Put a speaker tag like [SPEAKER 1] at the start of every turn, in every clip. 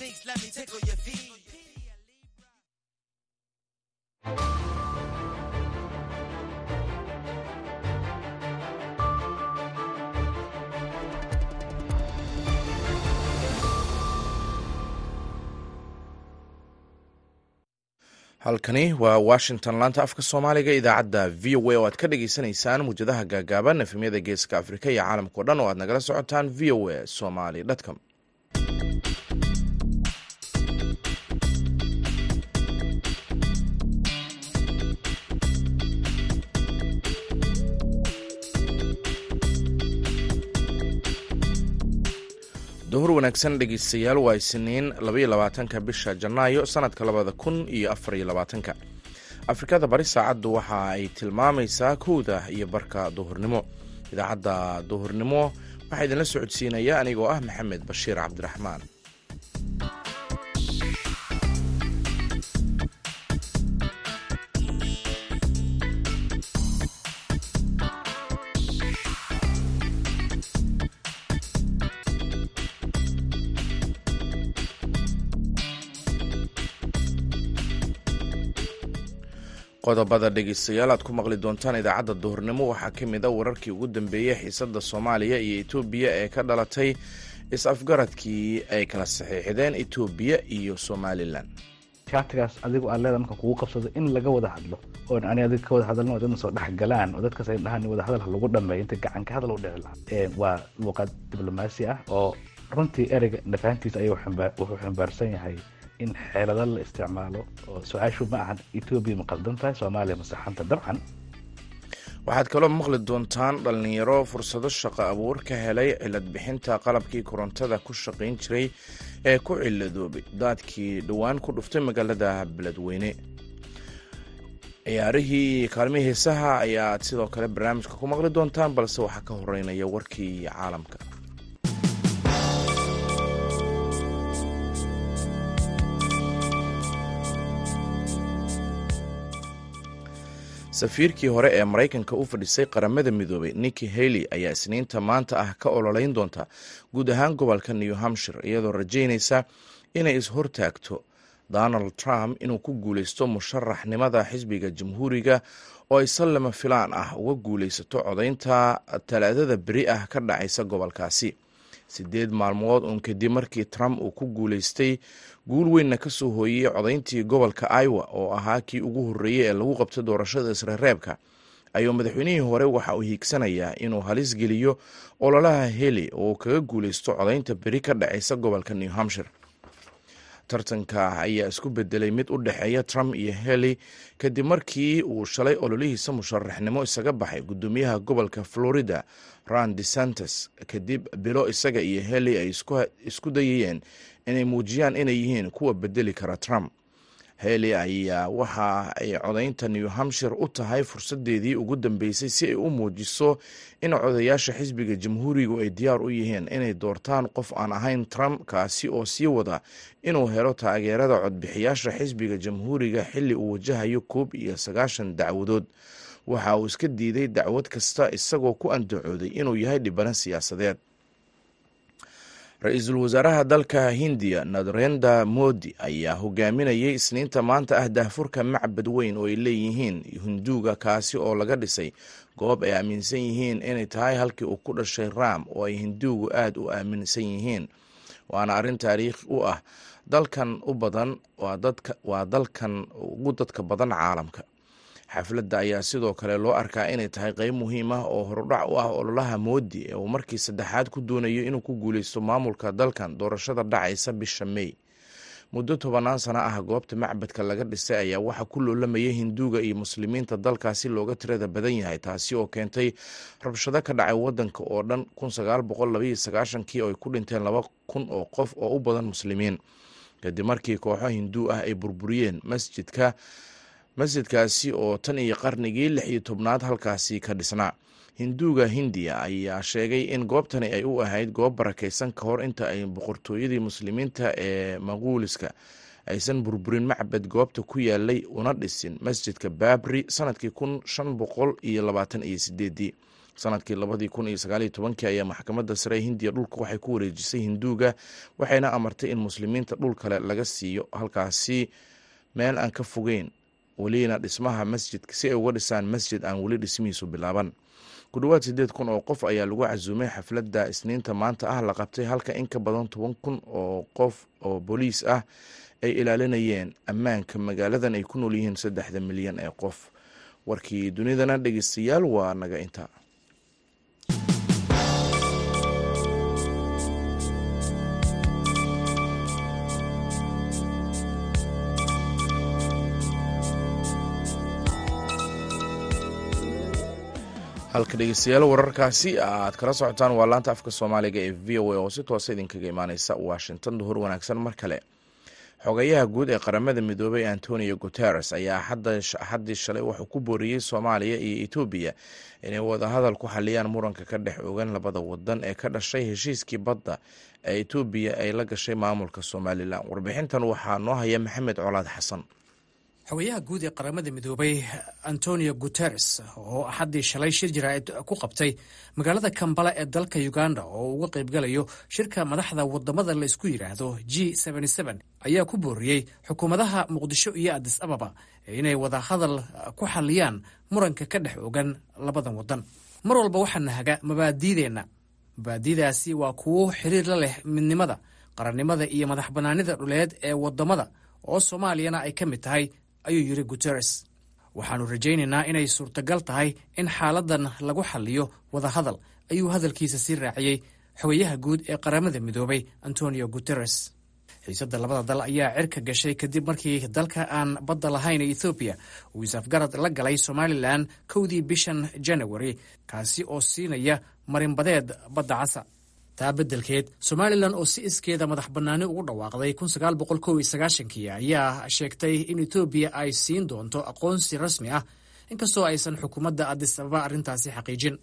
[SPEAKER 1] sneaks, let me tickle your feet.
[SPEAKER 2] halkani waa washington laanta afka soomaaliga idaacadda v o a oo aad ka dhagaysanaysaan muwjadaha gaagaaban efemyada geeska afrika iyo caalamkao dhan oo aad nagala socotaan v o a somali com wanaagsan dhegeystayaal waa isniin labaiyo labaatanka bisha janaayo sanadka labada kun iyo afariyo labaatanka. Afrikada bari saacaddu waxa ay tilmaamaysaa kowda iyo barka duhurnimo. Idaacadda duhurnimo waxaa idinla socodsiinaya anigoo ah maxamed bashiir cabdiraxmaan qodobada dhegeystayaal aad ku maqli doontaan idaacadda duhurnimo. Waxaa ka mid a wararkii ugu dambeeyey xiisadda soomaaliya iyo etoobiya ee ka dhalatay is-afgaradkii ay kala saxiixdeen etoobiya iyo somalilan
[SPEAKER 3] shaatigaas adigu aad leeda marka kugu qabsado in laga wada hadlo oon ani adig ka wada hadalno dadna soo dhex galaan oo dadkaas ay dhahaan wada hadal lagu dhameeyo inta gacan ka hadal u dhici lahaa waa luuqad diblomaasi ah oo runtii ereyga nafahantiisa ayuu xambaarsan yahay in xeelado la isticmaalo oo su'aashu ma ahan etoobiya ma qaldan tahay soomaaliya ma saxanta dabcan.
[SPEAKER 2] Waxaad kaloo maqli doontaan dhallinyaro fursado shaqo abuur ka helay cilad bixinta qalabkii korontada ku shaqayn jiray ee ku ciladoobay daadkii dhowaan ku dhuftay magaalada beledweyne. Ciyaarihii kaalmihii heesaha ayaad sidoo kale barnaamijka ku maqli doontaan balse waxaa ka horeynaya warkii caalamka safiirkii hore ee maraykanka u fadhisay qaramada midoobay nikki haley ayaa isniinta maanta ah ka ololeyn doonta guud ahaan gobolka new hampshire iyadoo rajaynaysa inay is-hortaagto donald trump inuu ku guuleysto musharaxnimada xisbiga jamhuuriga oo ay sallama filaan ah uga guuleysato codaynta talaadada beri ah ka dhacaysa gobolkaasi sideed maalmood uun kadib markii trump uu ku guuleystay guul weynna ka soo hooyey codayntii gobolka iowa oo ahaa kii ugu horreeyey ee lagu qabtay doorashada isreereebka ayuu madaxweynihii hore waxa uu hiigsanayaa inuu halis geliyo ololaha heli oo uu kaga guuleysto codaynta beri ka dhacaysa gobolka new hampshire tartanka ayaa isku bedelay mid u dhexeeya trump iyo heli kadib markii uu shalay ololihiisa musharaxnimo isaga baxay gudoomiyaha gobolka florida ron desantes kadib bilo isaga iyo heli ay isku dayayeen inay muujiyaan inay yihiin kuwa bedeli kara trump heli ayaa waxa ay codaynta new hampshire u tahay fursadeedii ugu dambeysay si ay u muujiso in codayaasha xisbiga jamhuurigu ay diyaar u yihiin inay doortaan qof aan ahayn trump kaasi oo sii wada inuu helo taageerada codbixiyaasha xisbiga jamhuuriga xilli uu wajahayo koob iyo sagaashan dacwadood. Waxa uu iska diiday dacwad kasta isagoo ku andacooday inuu yahay dhibano siyaasadeed ra'iisul wasaaraha dalka hindiya narendra modi ayaa hogaaminayay isniinta maanta ah daahfurka macbad weyn oo ay leeyihiin hinduuga kaasi oo laga dhisay. Goob ay aaminsan yihiin inay tahay halkii uu ku dhashay ram oo ay hinduugu aada u aaminsan yihiin. Waana arrin taariikhi u ah dalkan u badan waa dalkan ugu dadka badan caalamka xafladda ayaa sidoo kale loo arkaa inay tahay qeyb muhiim ah oo horudhac u ah ololaha moodi ee uu markii saddexaad ku doonayo inuu ku guuleysto maamulka dalkan doorashada dhacaysa bisha mey muddo tobanaan sano ah goobta macbadka laga dhisay ayaa waxaa ku loolamayay hinduuga iyo muslimiinta dalkaasi looga tirada badan yahay taasi oo keentay rabshado ka dhacay wadanka oo dhan kii oo ay ku dhinteen laba kun oo qof oo u badan muslimiin. Kadib markii kooxo hinduu ah ay burburiyeen masjidka masjidkaasi oo tan iyo qarnigii lix iyo tobnaad halkaasi ka dhisnaa. Hinduuga hindiya ayaa sheegay in goobtani ay u ahayd goob barakaysan ka hor inta ay boqortooyadii muslimiinta ee maquuliska aysan burburin macbad goobta ku yaalay una dhisin masjidka babri sannadkii kun shan boqol iyo labaatan iyo sideedii sannadkii labadii kun iyo sagaaliyo tobankii ayaa maxkamadda sare hindiya dhulka waxay ku wareejisay hinduuga waxayna amartay in muslimiinta dhul kale laga siiyo. Halkaasi meel aan ka fogeyn welina dhismaha masjidka si ay uga dhisaan masjid aan weli dhismihiisu bilaaban. Ku dhowaad siddeed kun oo qof ayaa lagu casuumay xafladda isniinta maanta ah la qabtay halka in ka badan toban kun oo qof oo booliis ah ay ilaalinayeen ammaanka magaaladan ay ku nool yihiin saddexda milyan ee qof. Warkii dunidana dhegeystayaal waa naga inta halka dhegeystayaal wararkaasi aad kala socotaan waa laanta afka soomaaliga ee v o a oo si toosa idinkaga imaaneysa washington. Duhur wanaagsan mar kale. Xogayaha guud ee qaramada midoobay antonio guteres ayaa axaddii shalay wuxuu ku booriyey soomaaliya iyo etoobiya inay wadahadal ku xaliyaan muranka ka dhex ogan labada wadan ee ka dhashay heshiiskii badda ee etoobiya ay la gashay maamulka somalilan. Warbixintan waxaa noo haya maxamed colaad xasan
[SPEAKER 1] xogayaha guud ee qaramada midoobay antonio guteres oo axaddii shalay shir jaraa'id ku qabtay magaalada kambala ee dalka uganda oo uga qaybgalayo shirka madaxda waddamada la isku yidhaahdo g ayaa ku booriyey xukuumadaha muqdisho iyo adis ababa inay wada hadal ku xaliyaan muranka ka dhex ogan labadan wadan mar walba waxaana haga mabaadiideenna mabaadidaasi waa kuwo xiriir la leh midnimada qarannimada iyo madax bannaanida dhuleed ee waddamada oo soomaaliyana ay ka mid tahay ayuu yidhi guteres waxaannu rajaynaynaa inay suurtagal tahay in xaaladan lagu xaliyo wada hadal ayuu hadalkiisa sii raaciyey. Xogayaha guud ee qaramada midoobay antonio guteres xiisadda labada dal ayaa cirka gashay kadib markii dalka aan badda lahayn ee ethoobiya uu isafgarad la galay somalilan kowdii bishan janawari kaasi oo siinaya marinbadeed badda casa taa beddelkeed somalilan oo si iskeeda madax bannaani ugu dhawaaqday ayaa sheegtay in etoobiya ay siin doonto aqoonsi rasmi ah inkastoo aysan xukuumadda adis ababa arrintaasi xaqiijin.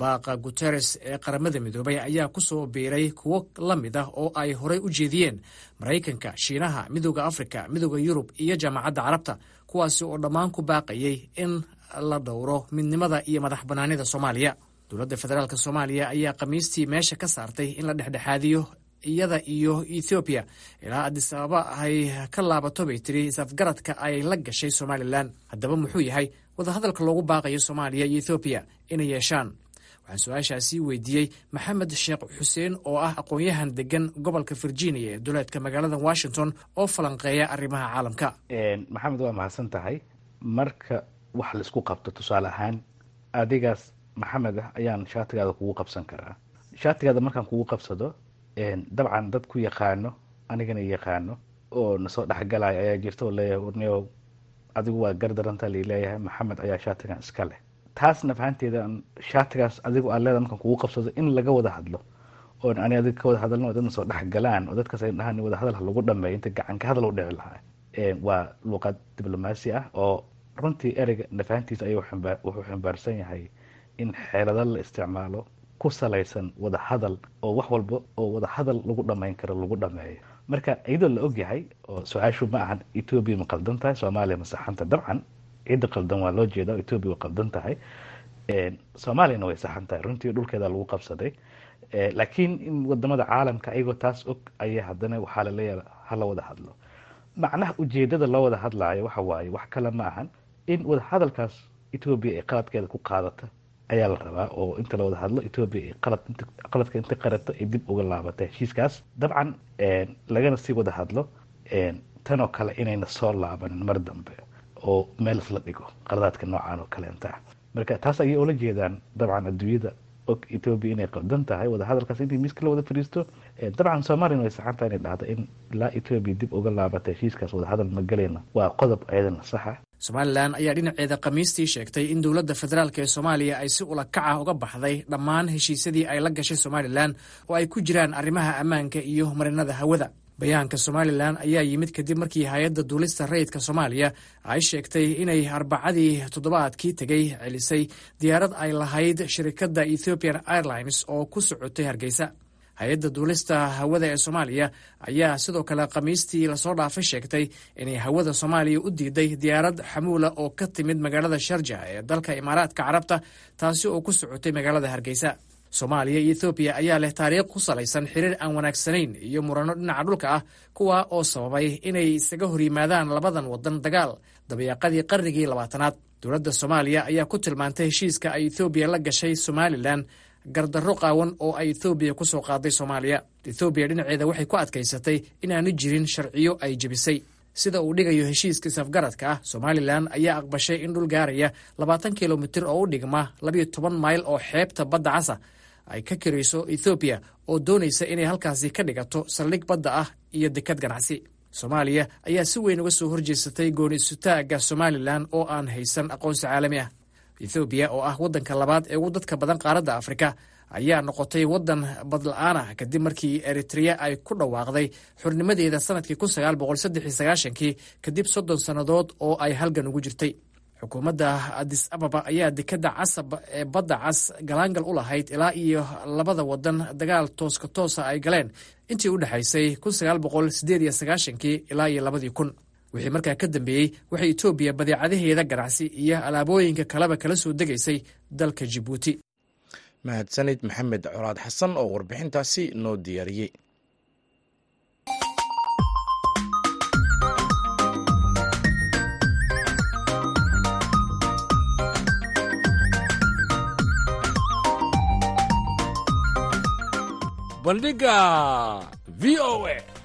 [SPEAKER 1] Baaqa guteres ee qaramada midoobay ayaa ku soo biiray kuwo la mid ah oo ay horey u jeediyeen maraykanka shiinaha midooda afrika midooda yurub iyo jaamacadda carabta kuwaasi oo dhammaan ku baaqayay in la dhowro midnimada iyo madax bannaanida soomaaliya dowladda federaalk soomaaliya ayaa khamiistii meesha ka saartay in la dhexdhexaadiyo iyada iyo ethoobiya ilaa adis ababa ay ka laabato bay tiri isafgaradka ay la gashay somalilan haddaba muxuu yahay wadahadalka loogu baaqayo soomaaliya iyo ethoobiya inay yeeshaan. Waxaan su'aashaasi weydiiyey maxamed sheekh xuseen oo ah aqoon-yahan degan gobolka virginia ee duleedka magaalada washington oo falanqeeya arrimaha caalamka.
[SPEAKER 3] Maxamed waa mahadsan tahay. Marka wax la isku qabto tusaale ahaan adigaas maxamed ah ayaan shaatigaada kugu qabsan karaa. Shaatigaada markaan kugu qabsado dabcan dad ku yaqaano anigana yaqaano oo nasoo dhexgalaya ayaa jirta oo leeyahay warniyo adigu waa gardaranta la leeyahay maxamed ayaa shaatigan iska leh. Taasna fahanteeda shaatigaas adigu aa leeda markaan kugu qabsado in laga wada hadlo oon ani adiga ka wada hadalno dadna soo dhexgalaan oo dadkaas ay dhahaan wada hadal ha lagu dhameeyo inta gacan ka hadal u dhici lahaa. Waa luuqad diblomaasi ah oo runtii ereyga nafahantiisa ayuu wuxuu yahay in xeelado la isticmaalo ku salaysan wada hadal oo wax walba oo wada lagu dhamayn karo lagu dhameeyo marka iyadoo la ogyahay oo su'aashu ma ahan etoobiya ma qaldan tahay soomaaliya ma saxanta dabcan cidda qaldan waa loo jeeda etoobiya way qaldan tahay soomaaliyana way saxan tahay runtii dhulkeeda lagu qabsaday. Laakiin in waddamada caalamka ayagoo taas og ayaa haddana waxaa laleeyaha hala wada hadlo. Macnaha ujeedada loo wada hadlaayo waxa waaye wax kale ma ahan. In wada hadalkaas ay qaladkeeda ku qaadata ayaa la rabaa oo inta la wada hadlo etoobiya qaladka inta qarato ay dib uga laabata heshiiskaas dabcan lagana sii wada hadlo tanoo kale inayna soo laabanin mar dambe oo meel isla dhigo qaladaadka noocan oo kaleenta marka taas ayay oola jeedaan dabcan adduunyada og etoobiya inay qaldan tahay wada hadalkaas intii miiska la wada fadhiisto. Dabcan soomaaliyana way saxantaha inay dhahda in ilaa etoobiya dib uga laabata heshiiskaas wada hadal ma galayna waa qodob ayadana saxa
[SPEAKER 1] somalilan ayaa dhinaceeda khamiistii sheegtay in dowladda federaalk ee soomaaliya ay si ulakaca uga baxday dhammaan heshiisyadii ay la gashay somalilan oo ay ku jiraan arrimaha ammaanka iyo marinada hawada. Bayaanka somalilan ayaa yimid kadib markii hay'adda duulista rayidka soomaaliya ay sheegtay inay arbacadii toddobaadkii tegey celisay diyaarad ay lahayd shirikadda ethiopian airlines oo ku socotay hargeysa hay'adda duulista hawada ee soomaaliya ayaa sidoo kale khamiistii la soo dhaafay sheegtay inay hawada soomaaliya u diiday diyaarad xamuula oo ka timid magaalada sharja ee dalka imaaraadka carabta taasi oo ku socotay magaalada hargeysa. Soomaaliya iyo ethoobiya ayaa leh taariikh ku salaysan xiriir aan wanaagsanayn iyo muranno dhinaca dhulka ah kuwa oo sababay inay isaga hor yimaadaan labadan waddan dagaal dabayaaqadii qarnigii labaatanaad. Dowladda soomaaliya ayaa ku tilmaantay heshiiska ay ethoobiya la gashay somalilan gardarro qaawan oo ay ethoobiya ku soo qaaday soomaaliya. Ethoobiya dhinaceeda waxay ku adkaysatay inaanu jirin sharciyo ay jebisay. Sida uu dhigayo heshiiska isafgaradka ah somalilan ayaa aqbashay in dhul gaaraya labaatan kilomitir oo u dhigma labayo toban mayl oo xeebta badda casa. Ay ka kirayso ethoobiya oo doonaysa inay halkaasi ka dhigato saldhig badda ah iyo dekad ganacsi. Soomaaliya ayaa si weyn uga soo horjeesatay gooni somalilan oo aan haysan aqoonsi caalami ah ethoobiya oo ah waddanka labaad ee ugu dadka badan qaaradda afrika ayaa noqotay waddan badla-aan ah kadib markii eritrea ay ku dhawaaqday xurnimadeeda sannadkii kun kadib soddon sannadood oo ay halgan ugu jirtay. Xukuumadda adis ababa ayaa dekadda casab ee badda cas galaangal u lahayd ilaa iyo labada waddan dagaal tooska toosa ay galeen. Intii u dhexaysay kun sagaal boqol siddeed iyo sagaashankii ilaa iyo labadii kun wixii markaa ka dambeeyey waxay etoobiya badeecadaheeda ganacsi iyo alaabooyinka kaleba kala soo degaysay dalka jibuuti.
[SPEAKER 2] Mahadsanid maxamed colaad xasan oo warbixintaasi noo diyaariyey.
[SPEAKER 4] Bandhiga v o a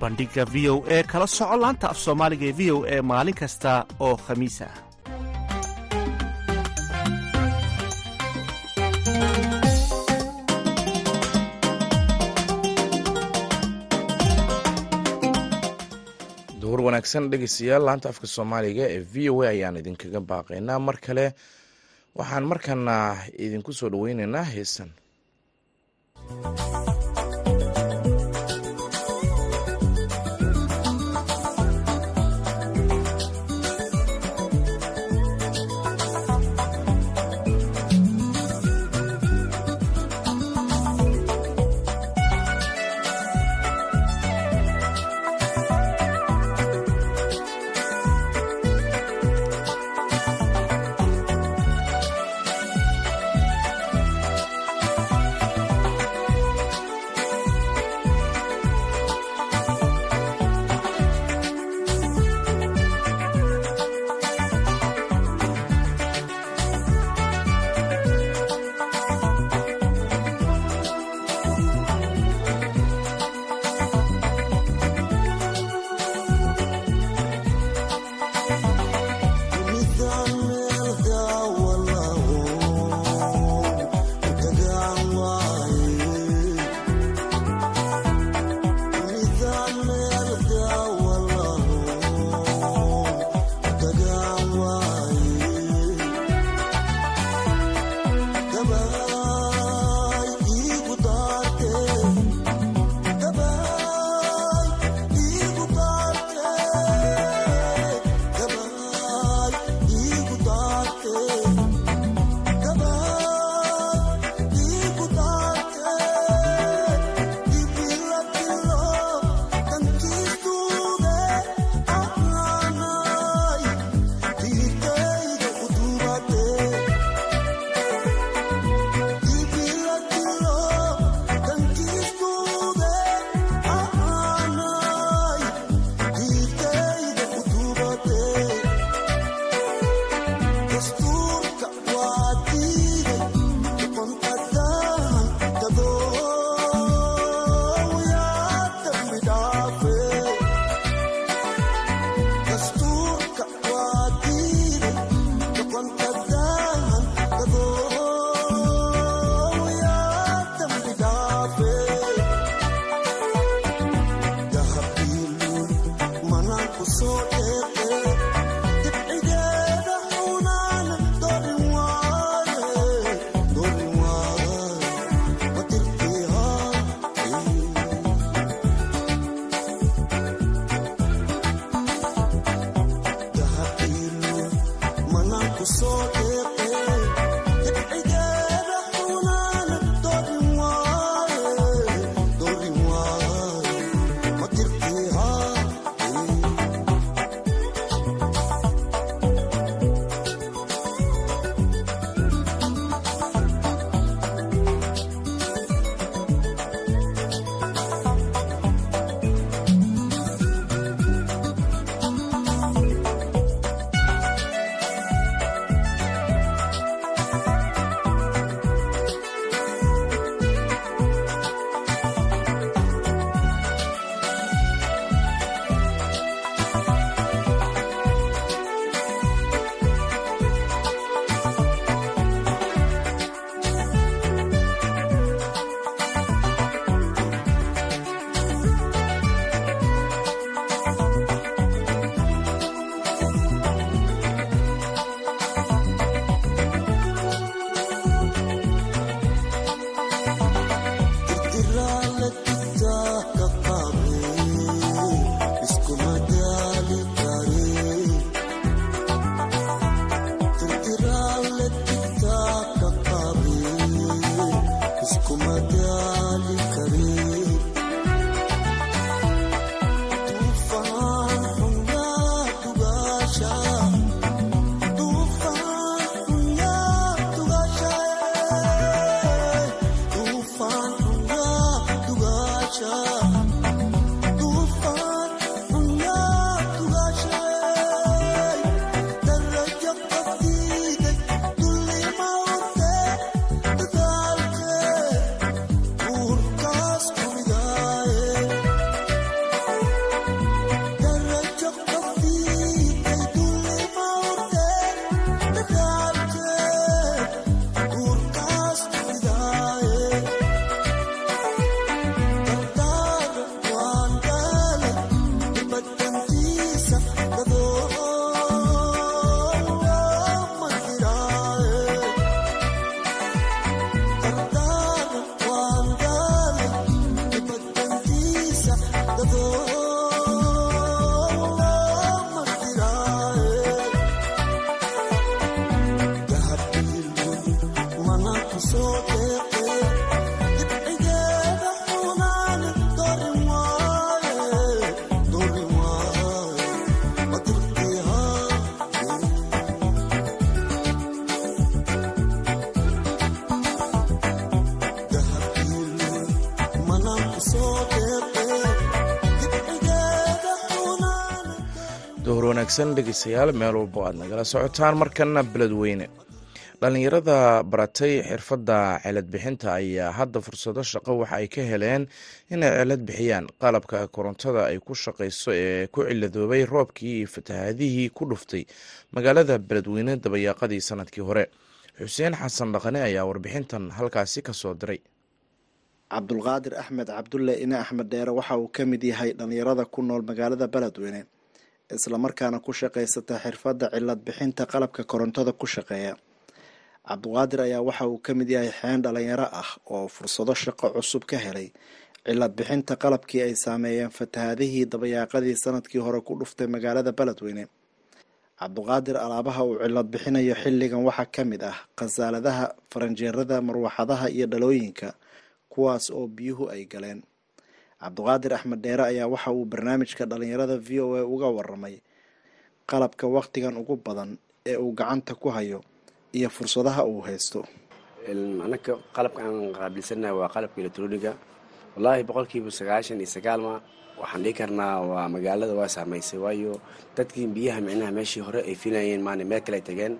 [SPEAKER 5] bandhiga v o e kala soco laanta af soomaaliga ee v o e maalin kasta oo khamiis ah
[SPEAKER 2] duhur wanaagsan dhegeystayaal laanta afka soomaaliga ee v o a ayaan idinkaga baaqaynaa. Mar kale waxaan markana idinku soo dhoweyneynaa heesan wanaagsan dhegeystayaal meel walbo aad nagala socotaan. Markana beledweyne dhallinyarada baratay xirfadda celad bixinta ayaa hadda fursado shaqo waxa ay ka heleen inay celad bixiyaan. Qalabka korontada ay ku shaqayso ee ku ciladoobay roobkii iyo fatahaadihii ku dhuftay. Magaalada beledweyne dabayaaqadii sannadkii hore. Xuseen xasan dhaqane ayaa warbixintan halkaasi ka soo diray.
[SPEAKER 6] Cabdulqaadir axmed cabdulle ine axmed dheere waxa uu ka mid yahay dhallinyarada ku nool magaalada beledweyne islamarkaana ku shaqaysata xirfadda cilad bixinta qalabka korontada ku shaqeeya. Cabduqaadir ayaa waxa uu ka mid yahay xeen dhalinyaro ah oo fursado shaqo cusub ka helay. Cilad bixinta qalabkii ay saameeyeen fatahaadihii dabayaaqadii sannadkii hore ku dhuftay magaalada beledweyne. Cabduqaadir alaabaha uu cilad bixinayo xilligan waxaa ka mid ah khasaaladaha faranjeerada marwaxadaha iyo dhalooyinka kuwaas oo biyuhu ay galeen cabduqaadir axmed dheere ayaa waxa uu barnaamijka dhalinyarada v o a uga waramay qalabka wakhtigan ugu badan ee uu gacanta ku hayo iyo fursadaha uu haysto.
[SPEAKER 7] Anaka qalabka aan qaabilsanahay waa qalabka electroniga wallaahi boqolkiiba sagaashan iyo sagaalma waxaan dhihi karnaa waa magaalada waa saamaysay waayo dadkii biyaha micnaha meeshii hore ay filayeen maana meel kale tageen.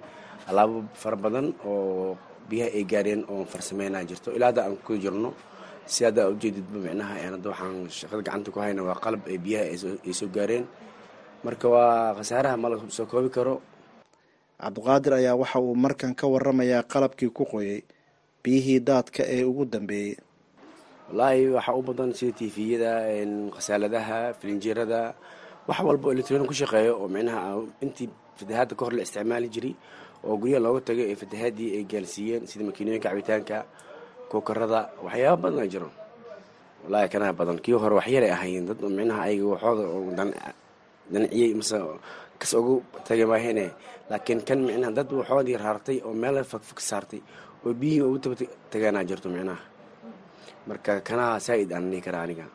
[SPEAKER 7] Alaabo fara badan oo biyaha ay gaareen oon farsameynaa jirto. Ilaa hadda aan ku jirno si hadda ujeedidba micnaha hadda waxaan shaqada gacanta ku hayna waa qalab ay biyaha ay soo gaareen. Marka waa khasaaraha ma la soo koobi karo.
[SPEAKER 6] Cabduqaadir ayaa waxa uu markan ka waramayaa qalabkii ku qoyay biyihii daadka ee ugu dambeeyey
[SPEAKER 7] wallaahi waxaa u badan sida tifiyada khasaaladaha filinjeerada wax walba oo electronic ku shaqeeyo oo micnaha intii fatahaadda ka hor la isticmaali jiray oo guryaha looga tagay ee fatahaadii ay gaalsiiyeen sida makiinooyinka cabitaanka kuukarada waxyaaba badan ay jiro wallaahi kanaha badan. Kii hore waxyaray ahaayeen. Dad micnaha ayaga waxooda danciyey mase kas ugu tagay laakiin kan micnaha dad waxoodii raartay oo meel fogfog saartay oo biyihii ugu taba tagaanaa jirto micnaha. Marka kanaha saa'id aan dhihi karaa aniga.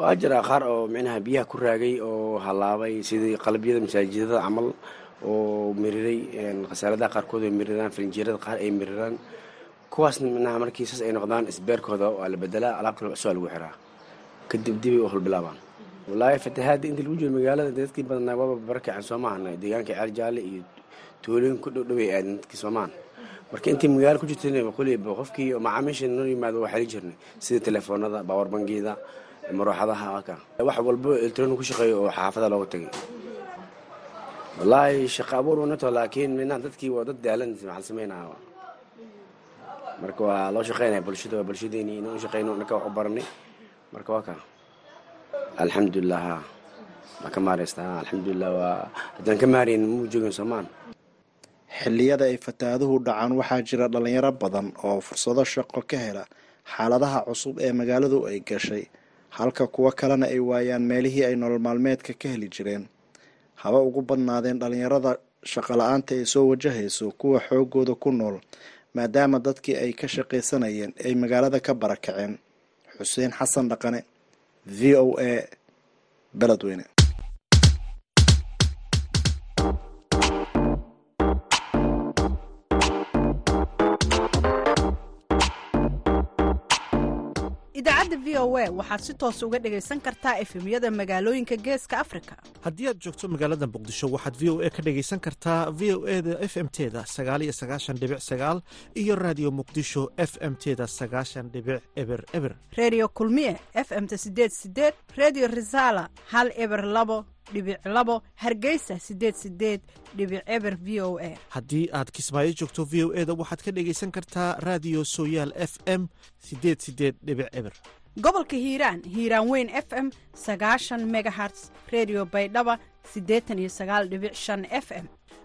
[SPEAKER 7] Waa jiraa qaar oo micnaha biyaha ku raagay oo halaabay sidii qalbyada masaajidada camal oo miriray khasaaladaha qaarkood ay miriraan filinjeerada qaar ay miriraan kuwaasna markii saas ay noqdaan isbeerkooda waa la bedelaa alaab kale cusub lagu xiraa. Kadib dibay u holbilaabaan wallaahi fatahaadda inta lagu jiro magaalada dadkii badnaa waaba barakacen soo deegaanka ceel jaalle iyo tuulooyin ku dhowdhoway aadan dadkii soomaan marka intii magaalo ku jirtayna kulliba qofkii macaamiisha noo yimaado waa xeli jirnay. Sida telefoonada baawar bangiyada marooxadaha aka wax walbo electronic ku shaqeeyo oo xaafada looga tagay. Wallaahi shaqo abuur wanato laakiin minaha dadkii waa dad daalan maxal sameynaa marka waa loo shaqeynaya bulshada waa bulshadeeni inaan u shaqeyno naka wax u baranay marka waa ka. Alxamdulilah ha waa ka maareysta? Alxamdulilah waa haddaan ka maarayn muu joogin soomaan?
[SPEAKER 6] Xilliyada ay fataaduhu dhacaan waxaa jira dhalinyaro badan oo fursado shaqo ka hela xaaladaha cusub ee magaaladu ay gashay. Halka kuwo kalena ay waayaan meelihii ay nolol maalmeedka ka heli jireen. Haba ugu badnaadeen dhalinyarada shaqola-aanta ay soo wajahayso kuwa xoogooda ku nool maadaama dadkii ay ka shaqaysanayeen ay magaalada ka barakaceen xuseen xasan dhaqane v o a beledweyne
[SPEAKER 8] idaacadda v o a waxaad si toos uga dhagaysan kartaa efemyada magaalooyinka geeska afrika.
[SPEAKER 5] Haddii aad joogto magaalada muqdisho waxaad v o a ka dhagaysan kartaa v o e da f m teda sagaaliyo sagaashan dhibic sagaal iyo raadiyo muqdisho f m teda sagaashan dhibic eber eber.
[SPEAKER 8] Redio kulmiye f m-ta sideed sideed redio resala hal eber labo dhibic labo hargeysa sideed sideed dhibic eber v o a.
[SPEAKER 5] Haddii aad kismaayo joogto v o e da waxaad ka dhagaysan kartaa raadiyo sooyaal f m sideed sideed dhibic eber.
[SPEAKER 8] Gobolka hiiraan hiiraan weyn f m sagaashan megaherts redio baydhaba siddeetan iyo sagaal dhibic shan f m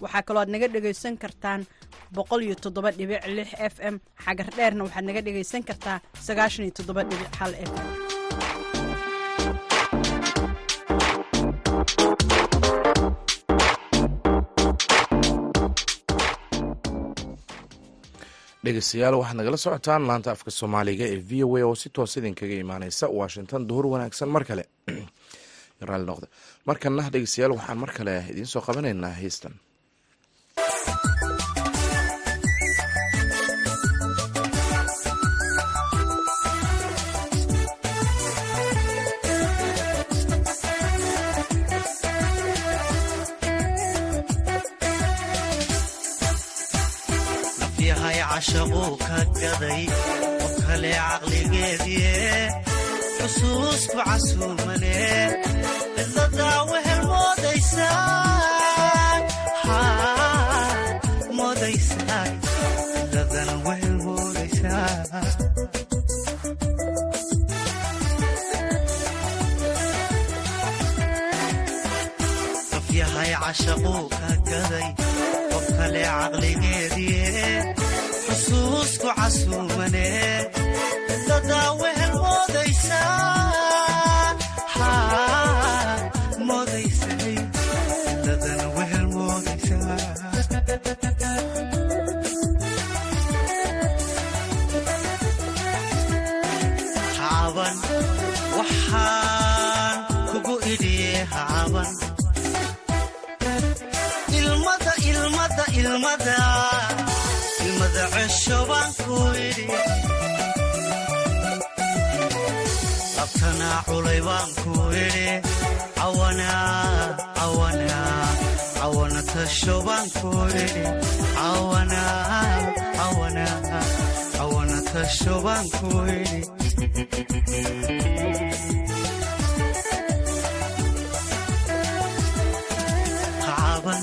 [SPEAKER 8] waxaa kaloo aad naga dhagaysan kartaan boqol f m. Xagar dheerna waxaad naga dhegaysan kartaa sagaashan f m.
[SPEAKER 2] Dhegeystayaal waxaad nagala socotaan laanta afka soomaaliga ee v o a oo si toos idinkaga imaaneysa washington duhur wanaagsan mar kale. Markana dhegeystayaal waxaan mar kale idiin soo qabanaynaa heystan
[SPEAKER 9] cashaquu ka gaday qof kale caqligeediye xusuusku casuumane cidladaa wehel moodaysaa yahay cashaquu ka gaday qof kale caqligeediye ね abtanaa culay baanku idhi awana tasho baanku idhi awana tasho baanku idhi xaaban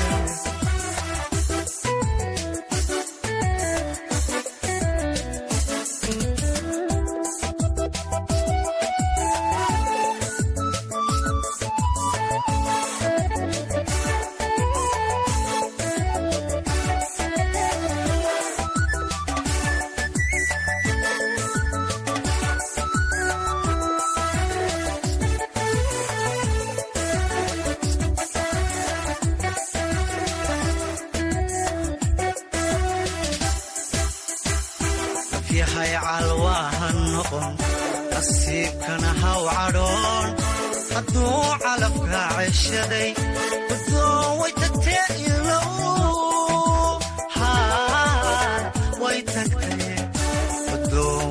[SPEAKER 9] yahay calwaaha noqon nasiibkana haw cadhoon. Hadduu calabkaa ceshaday udowaytatee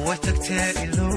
[SPEAKER 9] way tagtee ilow.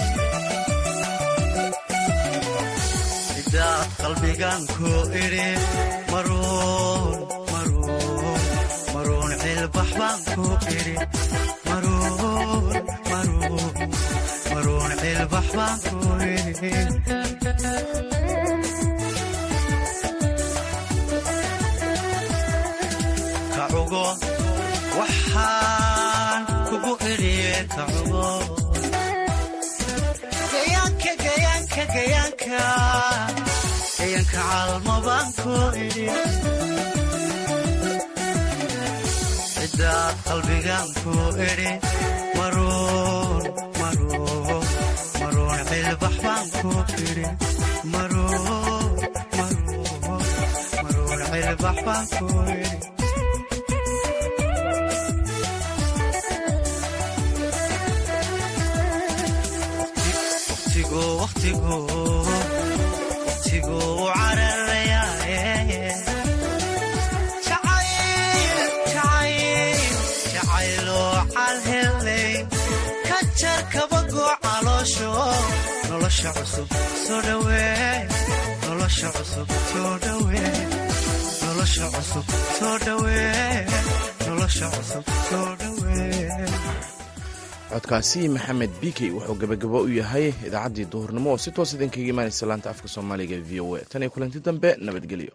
[SPEAKER 9] maruun maruun maruun cilbax baan ku idhi kacugo waxaan kugu idhiye kacugo. Gayaanka gayaanka gayaanka gayaanka calmabaan ku idhi cidaad qalbigan ku idhi maruun maruun cilbax baan ku idhi maruun cilbax baan ku idhi
[SPEAKER 2] codkaasi maxamed bikey wuxuu gebagabo u yahay idaacaddii duhurnimo oo si toos idinkaga imaanaysa laanta afka soomaaliga v o a. Tan iyo kulanti dambe nabadgelyo